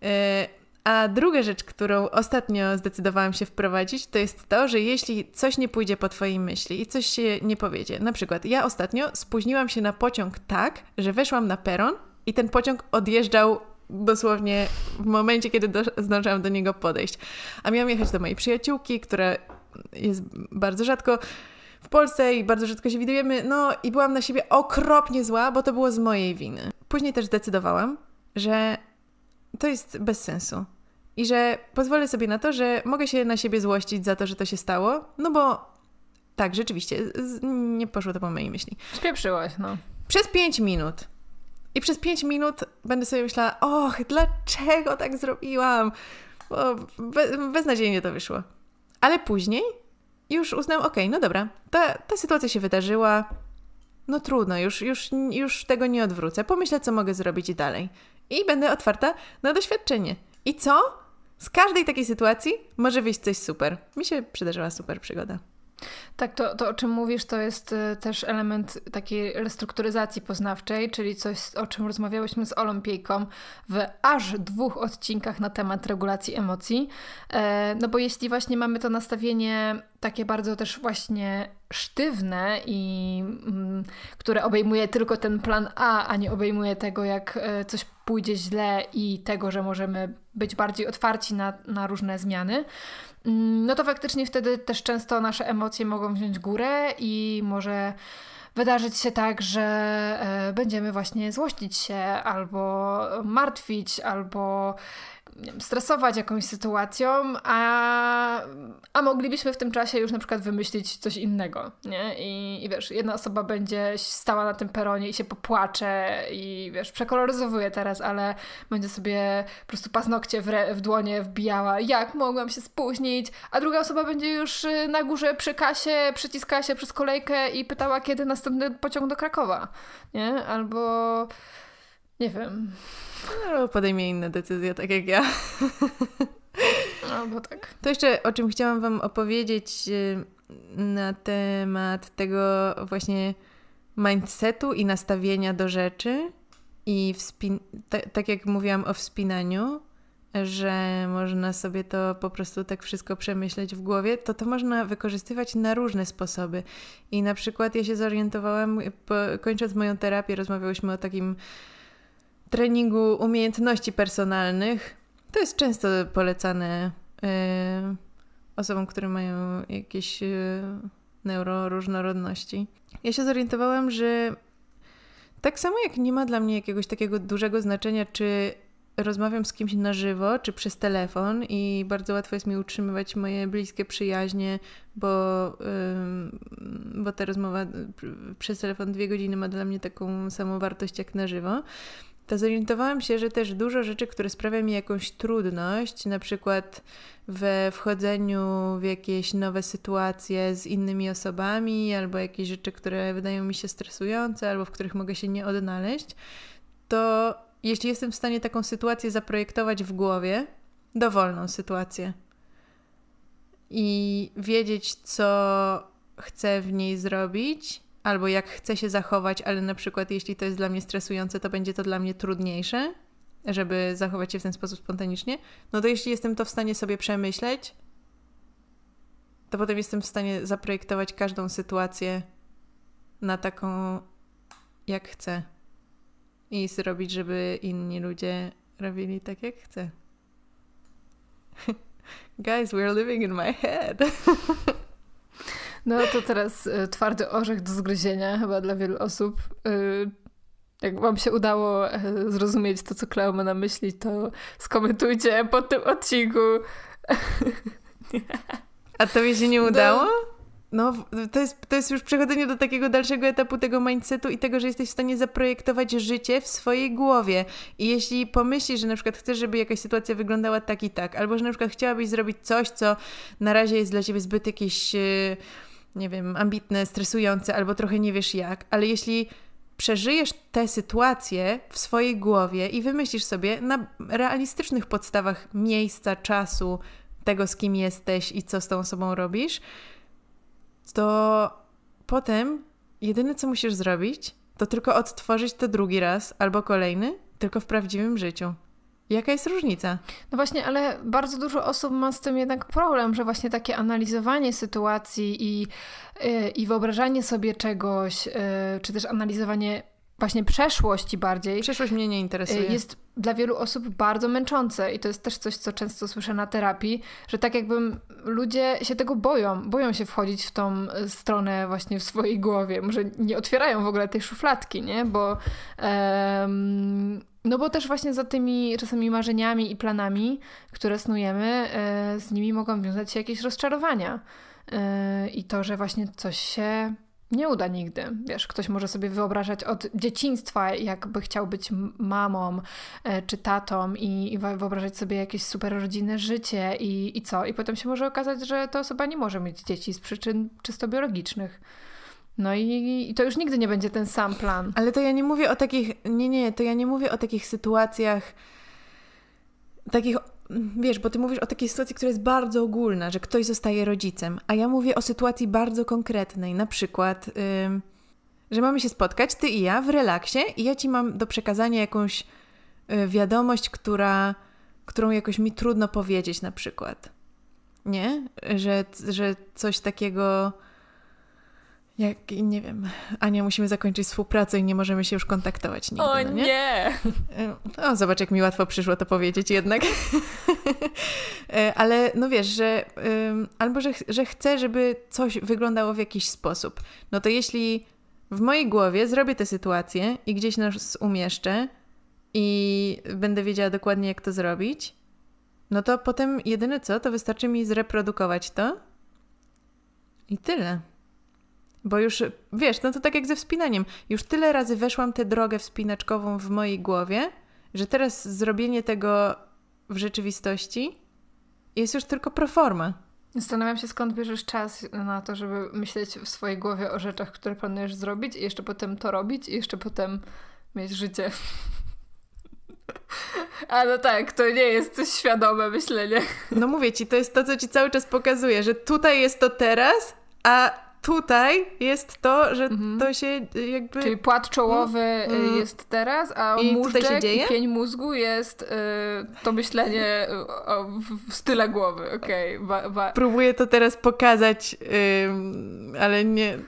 E, a druga rzecz, którą ostatnio zdecydowałam się wprowadzić, to jest to, że jeśli coś nie pójdzie po Twojej myśli i coś się nie powiedzie, na przykład ja ostatnio spóźniłam się na pociąg tak, że weszłam na peron i ten pociąg odjeżdżał dosłownie w momencie, kiedy do, zdążyłam do niego podejść. A miałam jechać do mojej przyjaciółki, która jest bardzo rzadko w Polsce i bardzo rzadko się widujemy, no i byłam na siebie okropnie zła, bo to było z mojej winy. Później też zdecydowałam, że to jest bez sensu. I że pozwolę sobie na to, że mogę się na siebie złościć za to, że to się stało, no bo tak, rzeczywiście, nie poszło to po mojej myśli.
Spieprzyłaś, no.
Przez pięć minut i przez pięć minut będę sobie myślała, och, dlaczego tak zrobiłam? Bo be, beznadziejnie to wyszło. Ale później już uznałam, okej, okay, no dobra, ta, ta sytuacja się wydarzyła, no trudno, już, już, już tego nie odwrócę. Pomyślę, co mogę zrobić dalej. I będę otwarta na doświadczenie. I co? Z każdej takiej sytuacji może wyjść coś super. Mi się przydarzyła super przygoda.
Tak, to, to o czym mówisz, to jest y, też element takiej restrukturyzacji poznawczej, czyli coś, o czym rozmawiałyśmy z Olimpijką w aż dwóch odcinkach na temat regulacji emocji. E, no bo jeśli właśnie mamy to nastawienie takie bardzo też właśnie sztywne i mm, które obejmuje tylko ten plan A, a nie obejmuje tego, jak e, coś pójdzie źle i tego, że możemy być bardziej otwarci na, na różne zmiany, mm, no to faktycznie wtedy też często nasze emocje mogą wziąć górę i może wydarzyć się tak, że e, będziemy właśnie złościć się albo martwić, albo wiem, stresować jakąś sytuacją, a, a moglibyśmy w tym czasie już na przykład wymyślić coś innego, nie? I, I wiesz, jedna osoba będzie stała na tym peronie i się popłacze i wiesz, przekoloryzowuje teraz, ale będzie sobie po prostu paznokcie w, re, w dłonie wbijała, jak mogłam się spóźnić, a druga osoba będzie już y, na górze przy kasie, przyciskała się przez kolejkę i pytała, kiedy następny pociąg do Krakowa, nie? Albo nie wiem.
No, podejmie inne decyzje, tak jak ja.
No, bo tak.
To jeszcze o czym chciałam Wam opowiedzieć y, na temat tego właśnie mindsetu i nastawienia do rzeczy. I wspin- tak jak mówiłam o wspinaniu, że można sobie to po prostu tak wszystko przemyśleć w głowie, to to można wykorzystywać na różne sposoby. I na przykład ja się zorientowałam, po, kończąc moją terapię, rozmawiałyśmy o takim treningu umiejętności personalnych. To jest często polecane y, osobom, które mają jakieś y, neuroróżnorodności. Ja się zorientowałam, że tak samo jak nie ma dla mnie jakiegoś takiego dużego znaczenia, czy rozmawiam z kimś na żywo, czy przez telefon i bardzo łatwo jest mi utrzymywać moje bliskie przyjaźnie, bo, bo ta rozmowa przez telefon dwie godziny ma dla mnie taką samą wartość jak na żywo to zorientowałam się, że też dużo rzeczy, które sprawia mi jakąś trudność, na przykład we wchodzeniu w jakieś nowe sytuacje z innymi osobami, albo jakieś rzeczy, które wydają mi się stresujące, albo w których mogę się nie odnaleźć, to jeśli jestem w stanie taką sytuację zaprojektować w głowie, dowolną sytuację, i wiedzieć, co chcę w niej zrobić, albo jak chcę się zachować, ale na przykład jeśli to jest dla mnie stresujące, to będzie to dla mnie trudniejsze, żeby zachować się w ten sposób spontanicznie, no to jeśli jestem to w stanie sobie przemyśleć, to potem jestem w stanie zaprojektować każdą sytuację na taką, jak chcę. I zrobić, żeby inni ludzie robili tak, jak chcę. Guys, we're living in my head.
No to teraz y, twardy orzech do zgryzienia chyba dla wielu osób. Y, Jak Wam się udało e, zrozumieć to, co Kleo ma na myśli, to skomentujcie pod tym odcinku.
A tobie się nie no. udało? No, to jest, to jest już przechodzenie do takiego dalszego etapu tego mindsetu i tego, że jesteś w stanie zaprojektować życie w swojej głowie. I jeśli pomyślisz, że na przykład chcesz, żeby jakaś sytuacja wyglądała tak i tak, albo że na przykład chciałabyś zrobić coś, co na razie jest dla ciebie zbyt jakieś, e, nie wiem, ambitne, stresujące, albo trochę nie wiesz jak, ale jeśli przeżyjesz tę sytuację w swojej głowie i wymyślisz sobie na realistycznych podstawach miejsca, czasu, tego, z kim jesteś i co z tą osobą robisz, to potem jedyne, co musisz zrobić, to tylko odtworzyć to drugi raz albo kolejny, tylko w prawdziwym życiu. Jaka jest różnica?
No właśnie, ale bardzo dużo osób ma z tym jednak problem, że właśnie takie analizowanie sytuacji i, yy, i wyobrażanie sobie czegoś, yy, czy też analizowanie właśnie przeszłości bardziej.
Przeszłość mnie nie interesuje.
Y, jest dla wielu osób bardzo męczące i to jest też coś, co często słyszę na terapii, że tak jakby ludzie się tego boją, boją się wchodzić w tą stronę właśnie w swojej głowie, może nie otwierają w ogóle tej szufladki, nie? Bo um, no bo też właśnie za tymi czasami marzeniami i planami, które snujemy, e, z nimi mogą wiązać się jakieś rozczarowania. E, I to, że właśnie coś się nie uda nigdy. Wiesz, ktoś może sobie wyobrażać od dzieciństwa, jakby chciał być mamą e, czy tatą i, wyobrażać sobie jakieś super rodzinne życie i, i co? I potem się może okazać, że ta osoba nie może mieć dzieci z przyczyn czysto biologicznych. No i, i to już nigdy nie będzie ten sam plan.
Ale to ja nie mówię o takich, nie, nie, to ja nie mówię o takich sytuacjach, takich wiesz, bo ty mówisz o takiej sytuacji, która jest bardzo ogólna, że ktoś zostaje rodzicem, a ja mówię o sytuacji bardzo konkretnej, na przykład, yy, że mamy się spotkać, ty i ja, w relaksie i ja ci mam do przekazania jakąś yy, wiadomość, która, którą jakoś mi trudno powiedzieć na przykład. Nie? Że, że coś takiego jak, nie wiem, Ania, musimy zakończyć współpracę i nie możemy się już kontaktować nigdy,
O
no nie?
nie!
O, zobacz, jak mi łatwo przyszło to powiedzieć jednak. Ale no wiesz, że albo, że, że chcę, żeby coś wyglądało w jakiś sposób. No to jeśli w mojej głowie zrobię tę sytuację i gdzieś nas umieszczę i będę wiedziała dokładnie, jak to zrobić, no to potem jedyne co, to wystarczy mi zreprodukować to i tyle. Bo już, wiesz, no to tak jak ze wspinaniem. Już tyle razy weszłam tę drogę wspinaczkową w mojej głowie, że teraz zrobienie tego w rzeczywistości jest już tylko proforma.
Zastanawiam się, skąd bierzesz czas na to, żeby myśleć w swojej głowie o rzeczach, które planujesz zrobić i jeszcze potem to robić i jeszcze potem mieć życie. A no tak, to nie jest świadome myślenie.
No mówię ci, to jest to, co ci cały czas pokazuje, że tutaj jest to teraz, a tutaj jest to, że mhm. to się jakby...
Czyli płat czołowy mm. jest teraz, a I móżdżek i pień mózgu jest y, to myślenie o, w style głowy. Okay.
Próbuję to teraz pokazać, y, ale nie... y...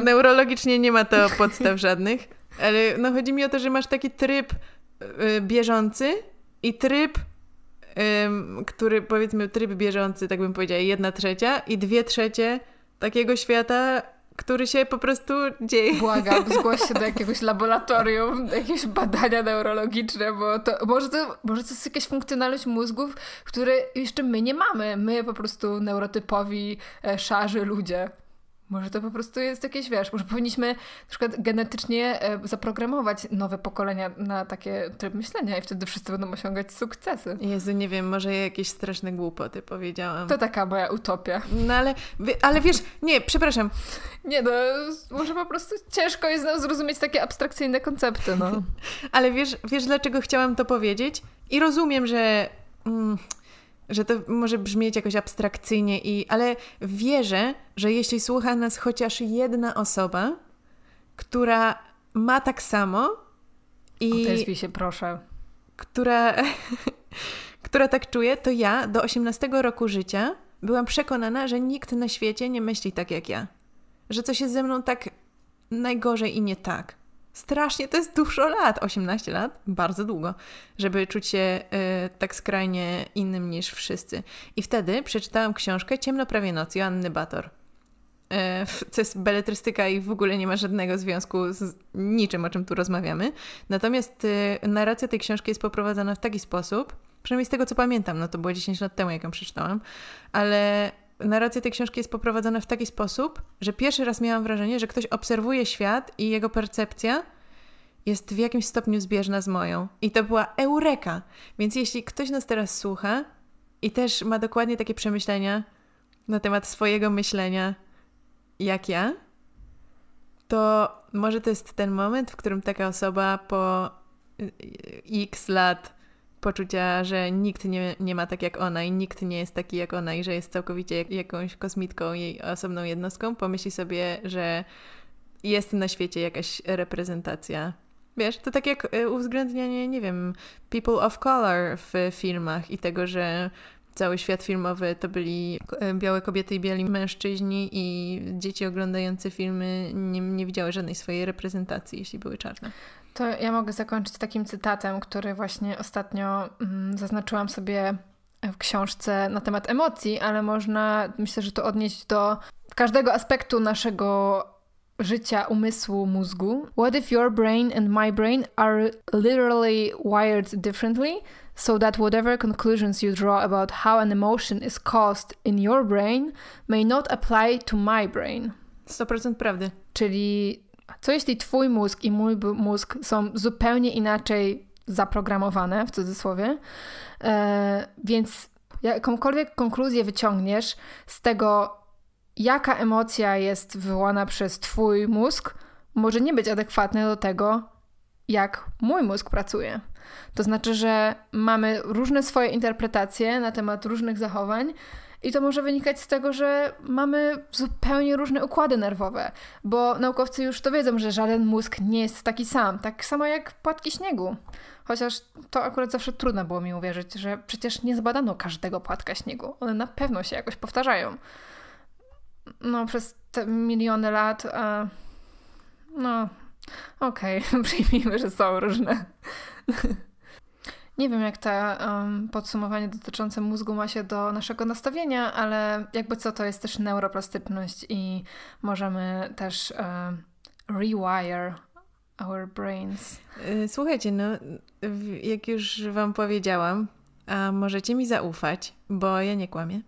Neurologicznie nie ma to podstaw żadnych, ale no chodzi mi o to, że masz taki tryb y, bieżący i tryb który powiedzmy tryb bieżący, tak bym powiedziała, jedna trzecia i dwie trzecie takiego świata, który się po prostu dzieje.
Błagam, zgłoś się do jakiegoś laboratorium, jakieś badania neurologiczne, bo to może, to może to jest jakaś funkcjonalność mózgów, które jeszcze my nie mamy. My po prostu neurotypowi, e, szarzy ludzie. Może to po prostu jest jakieś, wiesz, może powinniśmy na przykład genetycznie e, zaprogramować nowe pokolenia na takie tryb myślenia i wtedy wszyscy będą osiągać sukcesy.
Jezu, nie wiem, może ja jakieś straszne głupoty powiedziałam.
To taka moja utopia.
No ale, ale wiesz, nie, przepraszam.
Nie no, może po prostu ciężko jest nam zrozumieć takie abstrakcyjne koncepty, no.
ale wiesz, wiesz dlaczego chciałam to powiedzieć? I rozumiem, że... Mm, że to może brzmieć jakoś abstrakcyjnie, i, ale wierzę, że jeśli słucha nas chociaż jedna osoba, która ma tak samo i.
Odezwij się, proszę.
Która, która tak czuje, to ja do 18 roku życia byłam przekonana, że nikt na świecie nie myśli tak jak ja. Że coś jest ze mną tak najgorzej i nie tak. Strasznie, to jest dużo lat, 18 lat, bardzo długo, żeby czuć się y, tak skrajnie innym niż wszyscy. I wtedy przeczytałam książkę Ciemno prawie noc Joanny Bator. e, co jest beletrystyka i w ogóle nie ma żadnego związku z niczym, o czym tu rozmawiamy. Natomiast e, narracja tej książki jest poprowadzona w taki sposób, przynajmniej z tego co pamiętam, no to było 10 lat temu, jak ją przeczytałam, ale narracja tej książki jest poprowadzona w taki sposób, że pierwszy raz miałam wrażenie, że ktoś obserwuje świat i jego percepcja jest w jakimś stopniu zbieżna z moją. I to była eureka. Więc jeśli ktoś nas teraz słucha i też ma dokładnie takie przemyślenia na temat swojego myślenia jak ja, to może to jest ten moment, w którym taka osoba po y, x lat poczucia, że nikt nie, nie ma tak jak ona i nikt nie jest taki jak ona i że jest całkowicie jak, jakąś kosmitką, jej osobną jednostką, pomyśli sobie, że jest na świecie jakaś reprezentacja. Wiesz, to tak jak y, uwzględnianie, nie wiem, people of color w filmach i tego, że cały świat filmowy to byli y, białe kobiety i biali mężczyźni i dzieci oglądające filmy nie, nie widziały żadnej swojej reprezentacji, jeśli były czarne.
To ja mogę zakończyć takim cytatem, który właśnie ostatnio mm, zaznaczyłam sobie w książce na temat emocji, ale można, myślę, że to odnieść do każdego aspektu naszego życia, umysłu, mózgu. What if your brain and my brain are literally wired differently? So that whatever conclusions you draw about how an emotion is caused in your brain may not apply to my brain.
100% prawdy.
Czyli co jeśli twój mózg i mój mózg są zupełnie inaczej zaprogramowane, w cudzysłowie, e, więc jakąkolwiek konkluzję wyciągniesz z tego, jaka emocja jest wywołana przez twój mózg, może nie być adekwatne do tego, jak mój mózg pracuje. To znaczy, że mamy różne swoje interpretacje na temat różnych zachowań, i to może wynikać z tego, że mamy zupełnie różne układy nerwowe, bo naukowcy już to wiedzą, że żaden mózg nie jest taki sam, tak samo jak płatki śniegu. Chociaż to akurat zawsze trudno było mi uwierzyć, że przecież nie zbadano każdego płatka śniegu. One na pewno się jakoś powtarzają. No, przez te miliony lat. A... No, okej, okay. przyjmijmy, że są różne. Nie wiem, jak to um, podsumowanie dotyczące mózgu ma się do naszego nastawienia, ale jakby co, to jest też neuroplastyczność i możemy też rewire our brains.
Y, słuchajcie, no, jak już Wam powiedziałam, a możecie mi zaufać, bo ja nie kłamię.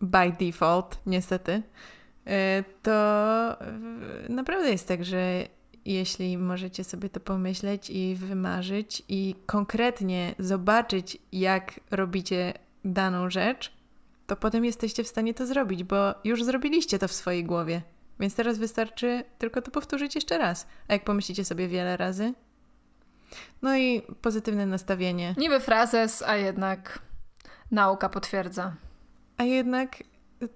By default, niestety. Y, to naprawdę jest tak, że jeśli możecie sobie to pomyśleć i wymarzyć i konkretnie zobaczyć, jak robicie daną rzecz, to potem jesteście w stanie to zrobić, bo już zrobiliście to w swojej głowie. Więc teraz wystarczy tylko to powtórzyć jeszcze raz. A jak pomyślicie sobie wiele razy? No i pozytywne nastawienie.
Niby frazes, a jednak nauka potwierdza.
A jednak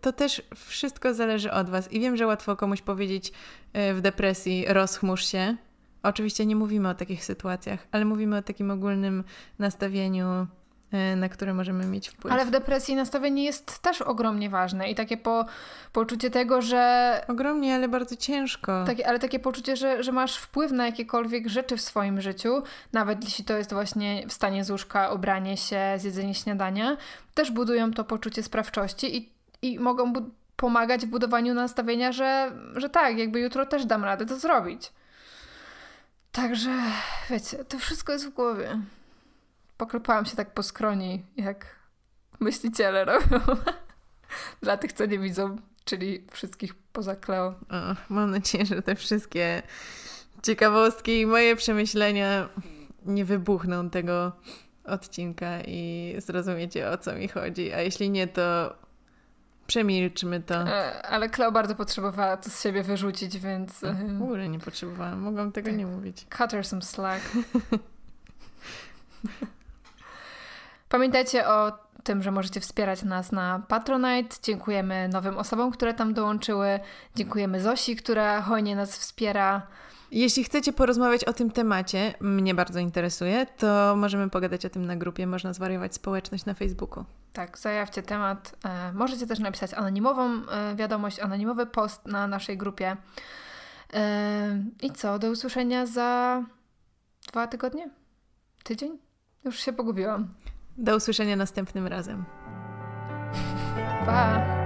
to też wszystko zależy od Was. I wiem, że łatwo komuś powiedzieć e, w depresji, rozchmurz się. Oczywiście nie mówimy o takich sytuacjach, ale mówimy o takim ogólnym nastawieniu, e, na które możemy mieć wpływ.
Ale w depresji nastawienie jest też ogromnie ważne i takie po, poczucie tego, że.
Ogromnie, ale bardzo ciężko.
Takie, ale takie poczucie, że, że masz wpływ na jakiekolwiek rzeczy w swoim życiu, nawet jeśli to jest właśnie wstanie z łóżka, ubranie się, zjedzenie śniadania, też budują to poczucie sprawczości i i mogą pomagać w budowaniu nastawienia, że, że tak, jakby jutro też dam radę to zrobić. Także, wiecie, to wszystko jest w głowie. Poklepałam się tak po skroni, jak myśliciele robią. Dla tych, co nie widzą, czyli wszystkich poza Kleo.
Mam nadzieję, że te wszystkie ciekawostki i moje przemyślenia nie wybuchną tego odcinka i zrozumiecie o co mi chodzi. A jeśli nie, to Przemilczmy to.
E, ale Kleo bardzo potrzebowała to z siebie wyrzucić, więc...
E, w ogóle nie potrzebowałam. Mogłam tego tak. nie mówić.
Cut her some slack. Pamiętajcie o tym, że możecie wspierać nas na Patronite. Dziękujemy nowym osobom, które tam dołączyły. Dziękujemy Zosi, która hojnie nas wspiera.
Jeśli chcecie porozmawiać o tym temacie, mnie bardzo interesuje, to możemy pogadać o tym na grupie Można zwariować społeczność na Facebooku.
Tak, zajawcie temat. E, możecie też napisać anonimową e, wiadomość, anonimowy post na naszej grupie. E, I co? Do usłyszenia za dwa tygodnie? Tydzień? Już się pogubiłam.
Do usłyszenia następnym razem.
Pa!